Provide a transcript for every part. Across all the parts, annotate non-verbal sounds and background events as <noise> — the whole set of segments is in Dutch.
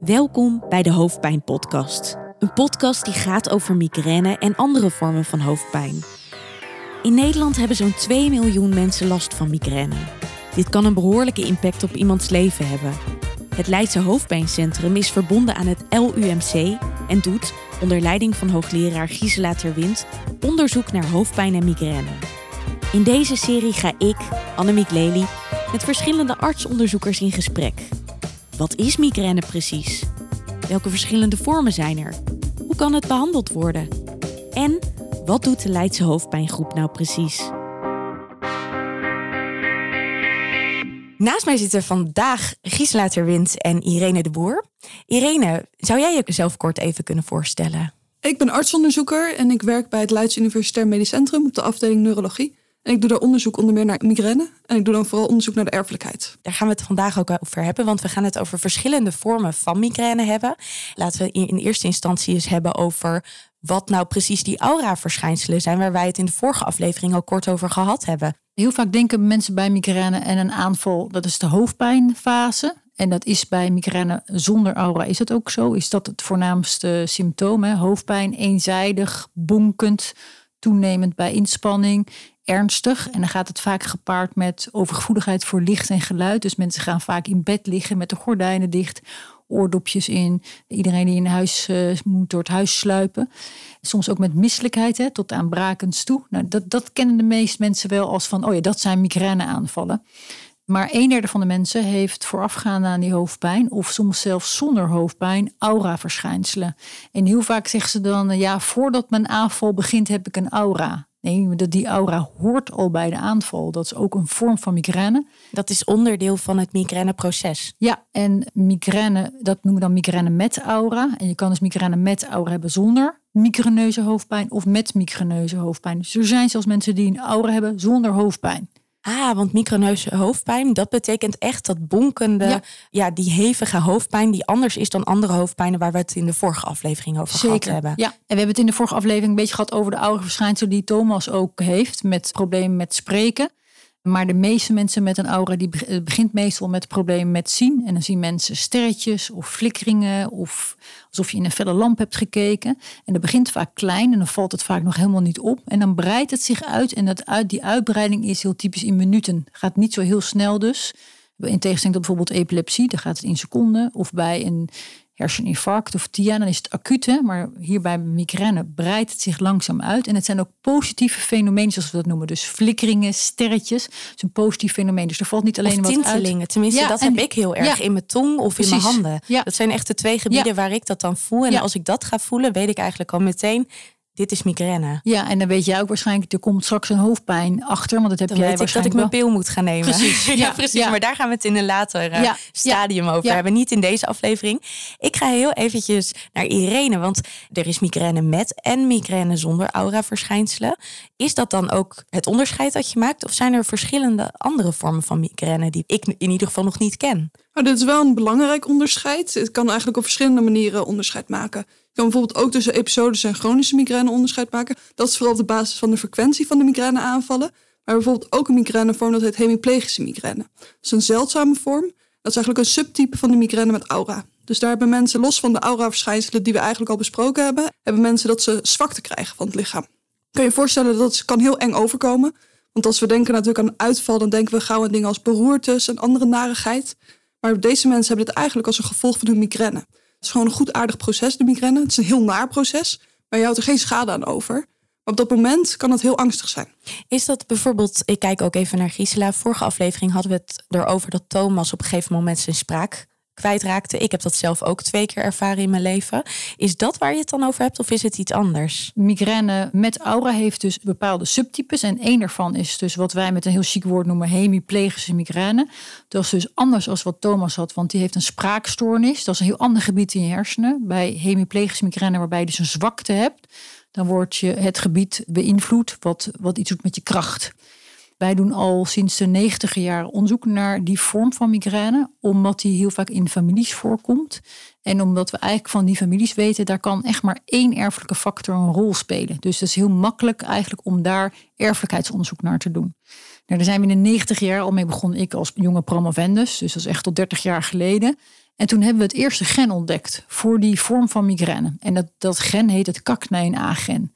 Welkom bij de Hoofdpijn Podcast. Een podcast die gaat over migraine en andere vormen van hoofdpijn. In Nederland hebben zo'n 2 miljoen mensen last van migraine. Dit kan een behoorlijke impact op iemands leven hebben. Het Leidse Hoofdpijncentrum is verbonden aan het LUMC en doet, onder leiding van hoogleraar Gisela Terwind, onderzoek naar hoofdpijn en migraine. In deze serie ga ik, Annemiek Lely, met verschillende artsonderzoekers in gesprek. Wat is migraine precies? Welke verschillende vormen zijn er? Hoe kan het behandeld worden? En wat doet de Leidse hoofdpijngroep nou precies? Naast mij zitten vandaag Gisela Terwind en Irene de Boer. Irene, zou jij jezelf kort even kunnen voorstellen? Ik ben artsonderzoeker en ik werk bij het Leids Universitair Medisch Centrum op de afdeling neurologie. En ik doe daar onderzoek onder meer naar migraine. En ik doe dan vooral onderzoek naar de erfelijkheid. Daar gaan we het vandaag ook over hebben, want we gaan het over verschillende vormen van migraine hebben. Laten we in eerste instantie eens hebben over wat nou precies die aura-verschijnselen zijn, waar wij het in de vorige aflevering al kort over gehad hebben. Heel vaak denken mensen bij migraine en een aanval, dat is de hoofdpijnfase. En dat is bij migraine zonder aura. Is dat ook zo? Is dat het voornaamste symptoom? Hè? Hoofdpijn, eenzijdig, bonkend, toenemend bij inspanning, ernstig. En dan gaat het vaak gepaard met overgevoeligheid voor licht en geluid. Dus mensen gaan vaak in bed liggen met de gordijnen dicht, oordopjes in. Iedereen die in huis uh, moet door het huis sluipen. Soms ook met misselijkheid, hè, tot aan brakens toe. Nou, dat, dat kennen de meeste mensen wel als van, oh ja, dat zijn migraineaanvallen. Maar een derde van de mensen heeft voorafgaand aan die hoofdpijn, of soms zelfs zonder hoofdpijn, aura-verschijnselen. En heel vaak zeggen ze dan, ja, voordat mijn aanval begint heb ik een aura. Nee, die aura hoort al bij de aanval. Dat is ook een vorm van migraine. Dat is onderdeel van het migraineproces. Ja, en migraine, dat noemen we dan migraine met aura. En je kan dus migraine met aura hebben zonder migraineuze hoofdpijn of met migraineuze hoofdpijn. Dus er zijn zelfs mensen die een aura hebben zonder hoofdpijn. Ah, want microneuse hoofdpijn, dat betekent echt dat bonkende, ja. die hevige hoofdpijn die anders is dan andere hoofdpijnen waar we het in de vorige aflevering over gehad hebben. Ja, en we hebben het in de vorige aflevering een beetje gehad over de oude verschijnselen die Thomas ook heeft met problemen met spreken. Maar de meeste mensen met een aura, die begint meestal met problemen met zien. En dan zien mensen sterretjes of flikkeringen of alsof je in een felle lamp hebt gekeken. En dat begint vaak klein en dan valt het vaak nog helemaal niet op. En dan breidt het zich uit en dat uit, die uitbreiding is heel typisch in minuten. Gaat niet zo heel snel dus. In tegenstelling tot bijvoorbeeld epilepsie, dan gaat het in seconden. Of bij een herseninfarct of TIA, dan is het acute. Maar hier bij migraine breidt het zich langzaam uit. En het zijn ook positieve fenomenen, zoals we dat noemen. Dus flikkeringen, sterretjes. Het is een positief fenomeen. Dus er valt niet alleen of wat tintelingen. Tenminste, dat heb ik heel erg in mijn tong of in mijn handen. Dat zijn echt de twee gebieden waar ik dat dan voel. En als ik dat ga voelen, weet ik eigenlijk al meteen dit is migraine. Ja, en dan weet jij ook waarschijnlijk, er komt straks een hoofdpijn achter, want dat heb dan jij weet waarschijnlijk ik dat ik mijn pil moet gaan nemen. Precies. <laughs> ja, precies. Maar daar gaan we het in een later uh, stadium over hebben, niet in deze aflevering. Ik ga heel eventjes naar Irene, want er is migraine met en migraine zonder aura-verschijnselen. Is dat dan ook het onderscheid dat je maakt, of zijn er verschillende andere vormen van migraine die ik in ieder geval nog niet ken? Nou, dit is wel een belangrijk onderscheid. Het kan eigenlijk op verschillende manieren onderscheid maken. Kan bijvoorbeeld ook tussen episodes en chronische migraine onderscheid maken. Dat is vooral op de basis van de frequentie van de migraineaanvallen. Maar bijvoorbeeld ook een migrainevorm dat heet hemiplegische migraine. Dat is een zeldzame vorm. Dat is eigenlijk een subtype van de migraine met aura. Dus daar hebben mensen, los van de aura-verschijnselen die we eigenlijk al besproken hebben, hebben mensen dat ze zwakte krijgen van het lichaam. Kun je je voorstellen dat het kan heel eng overkomen. Want als we denken natuurlijk aan uitval, dan denken we gauw aan dingen als beroertes en andere narigheid. Maar deze mensen hebben dit eigenlijk als een gevolg van hun migraine. Het is gewoon een goed aardig proces, de migraine. Het is een heel naar proces, maar je houdt er geen schade aan over. Maar op dat moment kan het heel angstig zijn. Is dat bijvoorbeeld, ik kijk ook even naar Gisela. Vorige aflevering hadden we het erover dat Thomas op een gegeven moment zijn spraak kwijtraakte. Ik heb dat zelf ook twee keer ervaren in mijn leven. Is dat waar je het dan over hebt of is het iets anders? Migraine met aura heeft dus bepaalde subtypes. En één daarvan is dus wat wij met een heel chic woord noemen hemiplegische migraine. Dat is dus anders als wat Thomas had, want die heeft een spraakstoornis. Dat is een heel ander gebied in je hersenen. Bij hemiplegische migraine waarbij je dus een zwakte hebt, dan wordt je het gebied beïnvloed wat, wat iets doet met je kracht. Wij doen al sinds de 90 jaar onderzoek naar die vorm van migraine, omdat die heel vaak in families voorkomt. En omdat we eigenlijk van die families weten, daar kan echt maar één erfelijke factor een rol spelen. Dus het is heel makkelijk eigenlijk om daar erfelijkheidsonderzoek naar te doen. Nou, daar zijn we in de 90 jaar al mee begonnen, ik als jonge promovendus, dus dat is echt tot 30 jaar geleden. En toen hebben we het eerste gen ontdekt voor die vorm van migraine. En dat, dat gen heet het CACNE-A-gen.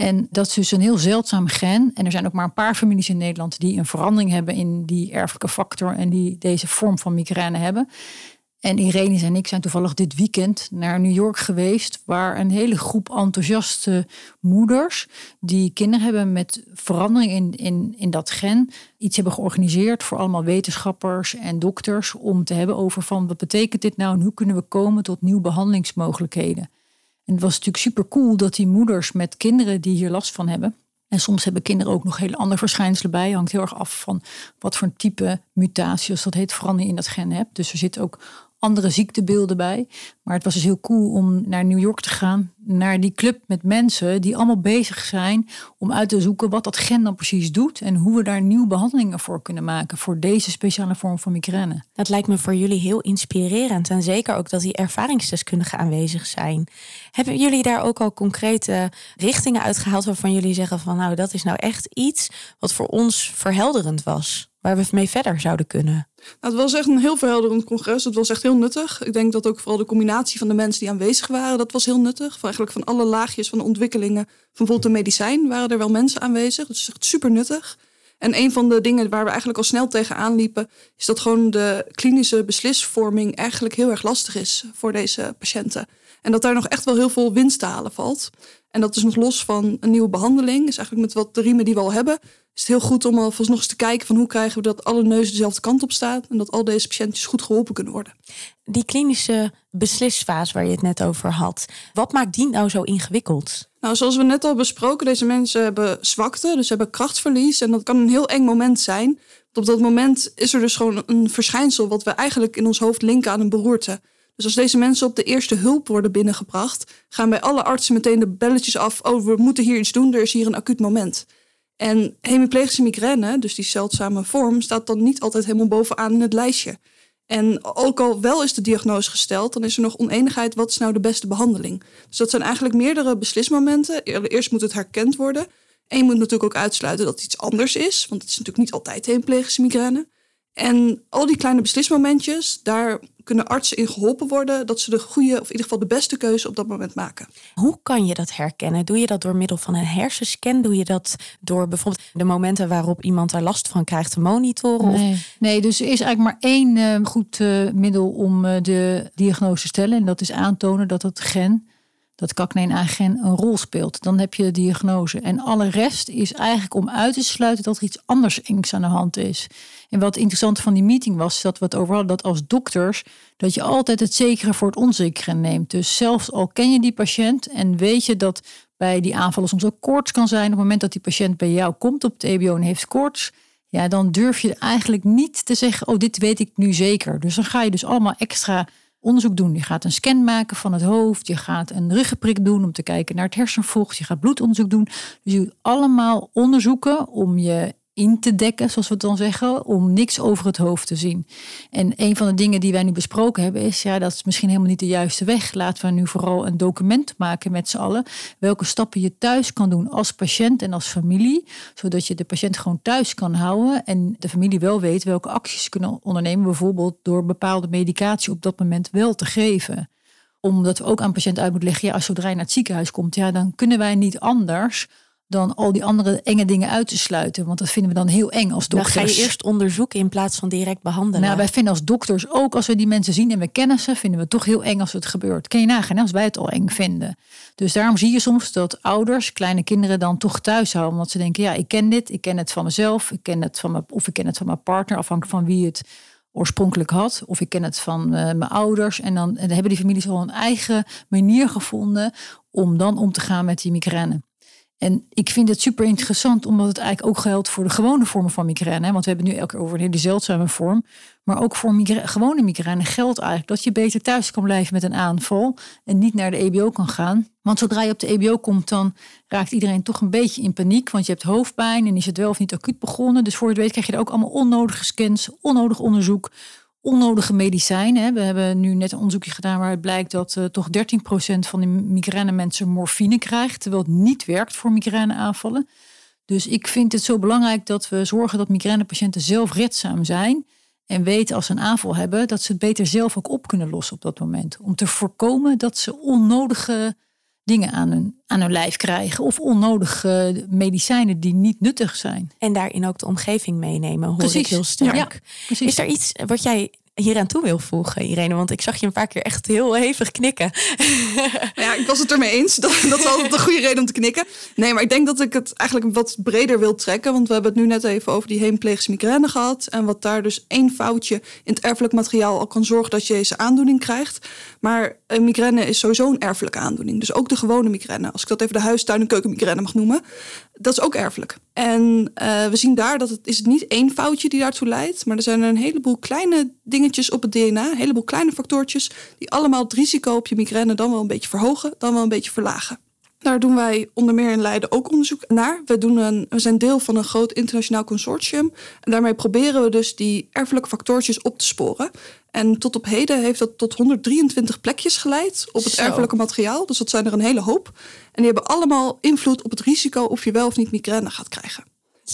En dat is dus een heel zeldzaam gen. En er zijn ook maar een paar families in Nederland die een verandering hebben in die erfelijke factor en die deze vorm van migraine hebben. En Irene en ik zijn toevallig dit weekend naar New York geweest, waar een hele groep enthousiaste moeders die kinderen hebben met verandering in, in, in dat gen, iets hebben georganiseerd voor allemaal wetenschappers en dokters om te hebben over van wat betekent dit nou en hoe kunnen we komen tot nieuwe behandelingsmogelijkheden. En het was natuurlijk super cool dat die moeders met kinderen die hier last van hebben, en soms hebben kinderen ook nog hele andere verschijnselen bij. Hangt heel erg af van wat voor type mutatie, als dat heet, verandering in dat gen hebt. Dus er zit ook andere ziektebeelden bij. Maar het was dus heel cool om naar New York te gaan, naar die club met mensen die allemaal bezig zijn om uit te zoeken wat dat gen dan precies doet en hoe we daar nieuwe behandelingen voor kunnen maken voor deze speciale vorm van migraine. Dat lijkt me voor jullie heel inspirerend en zeker ook dat die ervaringsdeskundigen aanwezig zijn. Hebben jullie daar ook al concrete richtingen uitgehaald waarvan jullie zeggen van nou dat is nou echt iets wat voor ons verhelderend was? Waar we mee verder zouden kunnen. Nou, het was echt een heel verhelderend congres. Het was echt heel nuttig. Ik denk dat ook vooral de combinatie van de mensen die aanwezig waren, dat was heel nuttig. Van eigenlijk van alle laagjes van de ontwikkelingen. Van bijvoorbeeld de medicijn waren er wel mensen aanwezig. Is echt super nuttig. En een van de dingen waar we eigenlijk al snel tegenaan liepen, is dat gewoon de klinische beslisvorming eigenlijk heel erg lastig is voor deze patiënten. En dat daar nog echt wel heel veel winst te halen valt. En dat is nog los van een nieuwe behandeling. Is eigenlijk met wat de riemen die we al hebben, is het heel goed om alvast nog eens te kijken van hoe krijgen we dat alle neuzen dezelfde kant op staan en dat al deze patiëntjes goed geholpen kunnen worden. Die klinische beslisfase waar je het net over had, wat maakt die nou zo ingewikkeld? Nou, zoals we net al besproken, deze mensen hebben zwakte, dus hebben krachtverlies en dat kan een heel eng moment zijn. Want op dat moment is er dus gewoon een verschijnsel wat we eigenlijk in ons hoofd linken aan een beroerte. Dus als deze mensen op de eerste hulp worden binnengebracht, gaan bij alle artsen meteen de belletjes af. Oh, we moeten hier iets doen, er is hier een acuut moment. En hemiplegische migraine, dus die zeldzame vorm, staat dan niet altijd helemaal bovenaan in het lijstje. En ook al wel is de diagnose gesteld, dan is er nog oneenigheid wat is nou de beste behandeling. Dus dat zijn eigenlijk meerdere beslismomenten. Eerst moet het herkend worden. En je moet natuurlijk ook uitsluiten dat het iets anders is, want het is natuurlijk niet altijd hemiplegische migraine. En al die kleine beslismomentjes, daar kunnen artsen in geholpen worden dat ze de goede, of in ieder geval de beste keuze op dat moment maken. Hoe kan je dat herkennen? Doe je dat door middel van een hersenscan? Doe je dat door bijvoorbeeld de momenten waarop iemand daar last van krijgt te monitoren? Nee, nee dus er is eigenlijk maar één uh, goed uh, middel om uh, de diagnose te stellen. En dat is aantonen dat het gen dat cacneen-agen een rol speelt. Dan heb je de diagnose. En alle rest is eigenlijk om uit te sluiten dat er iets anders engs aan de hand is. En wat interessant van die meeting was, dat we het over hadden, dat als dokters, dat je altijd het zekere voor het onzekere neemt. Dus zelfs al ken je die patiënt en weet je dat bij die aanvallen soms ook koorts kan zijn, op het moment dat die patiënt bij jou komt op het EBO en heeft koorts, ja, dan durf je eigenlijk niet te zeggen, oh, dit weet ik nu zeker. Dus dan ga je dus allemaal extra onderzoek doen. Je gaat een scan maken van het hoofd. Je gaat een ruggenprik doen om te kijken naar het hersenvocht. Je gaat bloedonderzoek doen. Dus je doet allemaal onderzoeken om je in te dekken, zoals we het dan zeggen, om niks over het hoofd te zien. En een van de dingen die wij nu besproken hebben is, ja, dat is misschien helemaal niet de juiste weg. Laten we nu vooral een document maken met z'n allen, welke stappen je thuis kan doen als patiënt en als familie, zodat je de patiënt gewoon thuis kan houden en de familie wel weet welke acties kunnen ondernemen, bijvoorbeeld door bepaalde medicatie op dat moment wel te geven omdat we ook aan patiënt uit moeten leggen, ja, als zodra je naar het ziekenhuis komt, ja, dan kunnen wij niet anders dan al die andere enge dingen uit te sluiten. Want dat vinden we dan heel eng als dokters. Dan ga je eerst onderzoeken in plaats van direct behandelen. Nou, wij vinden als dokters ook als we die mensen zien en we kennen ze, vinden we het toch heel eng als het gebeurt. Ken je nagaan als wij het al eng vinden. Dus daarom zie je soms dat ouders kleine kinderen dan toch thuis houden. Omdat ze denken, ja, ik ken dit, ik ken het van mezelf, ik ken het van mijn, of ik ken het van mijn partner, afhankelijk van wie het oorspronkelijk had. Of ik ken het van uh, mijn ouders. En dan, en dan hebben die families al een eigen manier gevonden om dan om te gaan met die migraine. En ik vind het super interessant, omdat het eigenlijk ook geldt voor de gewone vormen van migraine. Want we hebben nu elke keer over een hele zeldzame vorm. Maar ook voor gewone migraine geldt eigenlijk dat je beter thuis kan blijven met een aanval. En niet naar de EBO kan gaan. Want zodra je op de EBO komt, dan raakt iedereen toch een beetje in paniek. Want je hebt hoofdpijn en is het wel of niet acuut begonnen. Dus voor je het weet krijg je er ook allemaal onnodige scans, onnodig onderzoek onnodige medicijnen. We hebben nu net een onderzoekje gedaan waaruit blijkt dat uh, toch 13% van de migraine mensen morfine krijgt, terwijl het niet werkt voor migraineaanvallen. Dus ik vind het zo belangrijk dat we zorgen dat migrainepatiënten zelfredzaam zijn En weten als ze een aanval hebben dat ze het beter zelf ook op kunnen lossen op dat moment. Om te voorkomen dat ze onnodige dingen aan hun, aan hun lijf krijgen. Of onnodige medicijnen die niet nuttig zijn. En daarin ook de omgeving meenemen, hoor Precies. ik heel sterk. Ja, precies. Is er iets wat jij hier aan toe wil voegen, Irene? Want ik zag je een paar keer echt heel hevig knikken. <laughs> Ja, ik was het ermee eens. Dat, dat is altijd een goede reden om te knikken. Nee, maar ik denk dat ik het eigenlijk wat breder wil trekken. Want we hebben het nu net even over die heenplegische migraine gehad. En wat daar dus één foutje in het erfelijk materiaal al kan zorgen dat je deze aandoening krijgt. Maar een migraine is sowieso een erfelijke aandoening. Dus ook de gewone migraine. Als ik dat even de huistuin- en keukenmigraine mag noemen. Dat is ook erfelijk. En eh, we zien daar dat het is niet één foutje die daartoe leidt. Maar er zijn een heleboel kleine dingetjes op het DNA. Een heleboel kleine factortjes. Die allemaal het risico op je migraine dan wel een beetje verhogen. Dan wel een beetje verlagen. Daar doen wij onder meer in Leiden ook onderzoek naar. We, doen een, we zijn deel van een groot internationaal consortium. En daarmee proberen we dus die erfelijke factortjes op te sporen. En tot op heden heeft dat tot 123 plekjes geleid op het Zo. erfelijke materiaal. Dus dat zijn er een hele hoop. En die hebben allemaal invloed op het risico of je wel of niet migraine gaat krijgen.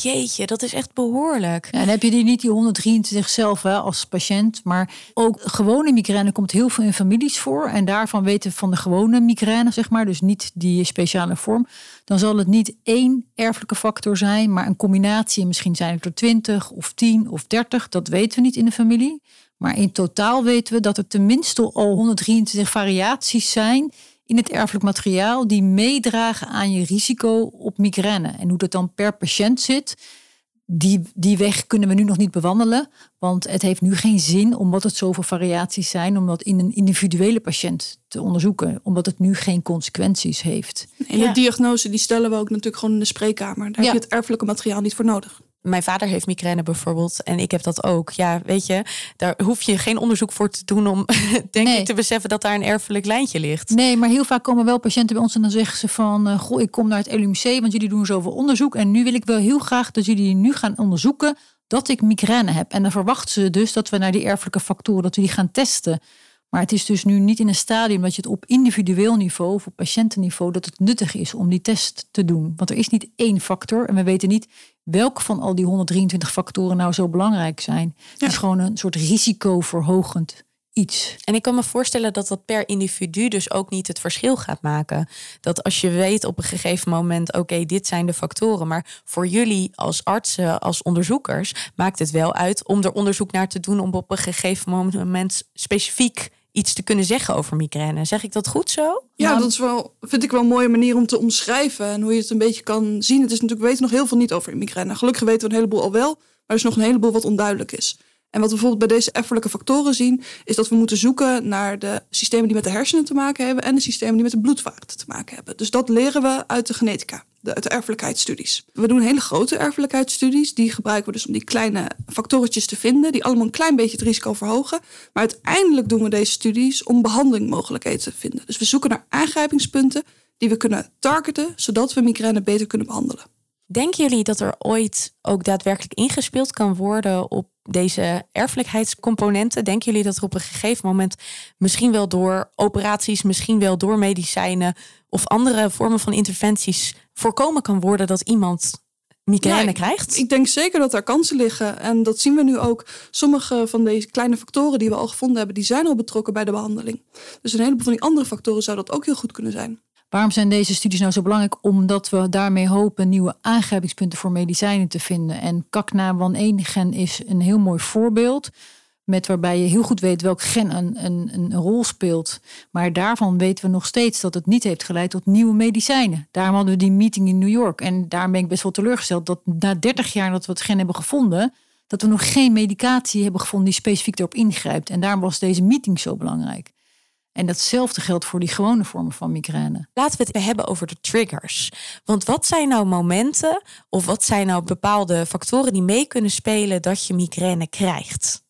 Jeetje, dat is echt behoorlijk. En heb je die niet die 123 zelf hè, als patiënt, maar ook gewone migraine komt heel veel in families voor. En daarvan weten we van de gewone migraine, zeg maar, dus niet die speciale vorm. Dan zal het niet één erfelijke factor zijn, maar een combinatie. En misschien zijn het er 20 of 10 of 30, dat weten we niet in de familie. Maar in totaal weten we dat er tenminste al 123 variaties zijn in het erfelijk materiaal die meedragen aan je risico op migraine. En hoe dat dan per patiënt zit, die, die weg kunnen we nu nog niet bewandelen. Want het heeft nu geen zin, omdat het zoveel variaties zijn, om dat in een individuele patiënt te onderzoeken. Omdat het nu geen consequenties heeft. En Ja. de diagnose die stellen we ook natuurlijk gewoon in de spreekkamer. Daar Ja. heb je het erfelijke materiaal niet voor nodig. Mijn vader heeft migraine bijvoorbeeld en ik heb dat ook. Ja, weet je, daar hoef je geen onderzoek voor te doen om <laughs> denk Nee. ik te beseffen dat daar een erfelijk lijntje ligt. Nee, maar heel vaak komen wel patiënten bij ons en dan zeggen ze van... eh, goh, ik kom naar het LUMC, want jullie doen zoveel onderzoek... en nu wil ik wel heel graag dat jullie nu gaan onderzoeken... dat ik migraine heb. En dan verwachten ze dus dat we naar die erfelijke factoren... dat we die gaan testen. Maar het is dus nu niet in een stadium dat je het op individueel niveau... of op patiëntenniveau, dat het nuttig is om die test te doen. Want er is niet één factor en we weten niet... welke van al die 123 factoren nou zo belangrijk zijn. Het Ja. is gewoon een soort risicoverhogend iets. En ik kan me voorstellen dat dat per individu dus ook niet het verschil gaat maken. Dat als je weet op een gegeven moment, oké, dit zijn de factoren. Maar voor jullie als artsen, als onderzoekers, maakt het wel uit om er onderzoek naar te doen om op een gegeven moment specifiek iets te kunnen zeggen over migraine. Zeg ik dat goed zo? Ja, Nou, dat is wel, vind ik wel een mooie manier om te omschrijven. En hoe je het een beetje kan zien. Het is natuurlijk, we weten nog heel veel niet over migraine. Gelukkig weten we een heleboel al wel. Maar er is nog een heleboel wat onduidelijk is. En wat we bijvoorbeeld bij deze erfelijke factoren zien, is dat we moeten zoeken naar de systemen die met de hersenen te maken hebben en de systemen die met de bloedvaten te maken hebben. Dus dat leren we uit de genetica, uit de erfelijkheidsstudies. We doen hele grote erfelijkheidsstudies. Die gebruiken we dus om die kleine factorretjes te vinden, die allemaal een klein beetje het risico verhogen. Maar uiteindelijk doen we deze studies om behandelingmogelijkheden te vinden. Dus we zoeken naar aangrijpingspunten die we kunnen targeten, zodat we migraine beter kunnen behandelen. Denken jullie dat er ooit ook daadwerkelijk ingespeeld kan worden op deze erfelijkheidscomponenten? Denken jullie dat er op een gegeven moment misschien wel door operaties, misschien wel door medicijnen of andere vormen van interventies voorkomen kan worden dat iemand migraine Ja, krijgt? Ik denk zeker dat daar kansen liggen. En dat zien we nu ook. Sommige van deze kleine factoren die we al gevonden hebben, die zijn al betrokken bij de behandeling. Dus een heleboel van die andere factoren zou dat ook heel goed kunnen zijn. Waarom zijn deze studies nou zo belangrijk? Omdat we daarmee hopen nieuwe aangrijpingspunten voor medicijnen te vinden. En CACNA1-gen is een heel mooi voorbeeld. Met waarbij je heel goed weet welk gen een, een, een rol speelt. Maar daarvan weten we nog steeds dat het niet heeft geleid tot nieuwe medicijnen. Daarom hadden we die meeting in New York. En daar ben ik best wel teleurgesteld dat na 30 jaar dat we het gen hebben gevonden, dat we nog geen medicatie hebben gevonden die specifiek erop ingrijpt. En daarom was deze meeting zo belangrijk. En datzelfde geldt voor die gewone vormen van migraine. Laten we het hebben over de triggers. Want wat zijn nou momenten of wat zijn nou bepaalde factoren die mee kunnen spelen dat je migraine krijgt?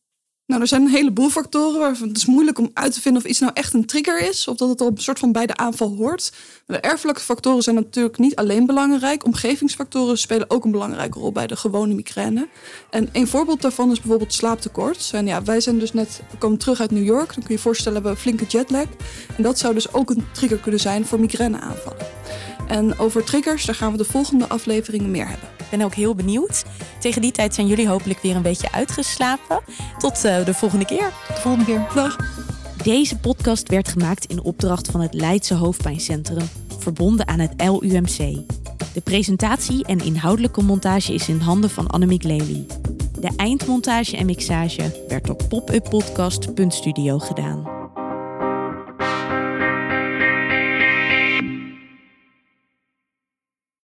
Nou, er zijn een heleboel factoren waarvan het is moeilijk om uit te vinden of iets nou echt een trigger is. Of dat het al een soort van bij de aanval hoort. De erfelijke factoren zijn natuurlijk niet alleen belangrijk. Omgevingsfactoren spelen ook een belangrijke rol bij de gewone migraine. En een voorbeeld daarvan is bijvoorbeeld slaaptekort. En ja, wij zijn dus net, we komen terug uit New York. Dan kun je je voorstellen, we hebben een flinke jetlag. En dat zou dus ook een trigger kunnen zijn voor migraineaanvallen. En over triggers, daar gaan we de volgende afleveringen meer hebben. Ik ben ook heel benieuwd. Tegen die tijd zijn jullie hopelijk weer een beetje uitgeslapen. Tot uh, de volgende keer. Tot de volgende keer. Dag. Deze podcast werd gemaakt in opdracht van het Leidse Hoofdpijncentrum, verbonden aan het LUMC. De presentatie en inhoudelijke montage is in handen van Annemiek Lely. De eindmontage en mixage werd door popuppodcast.studio gedaan.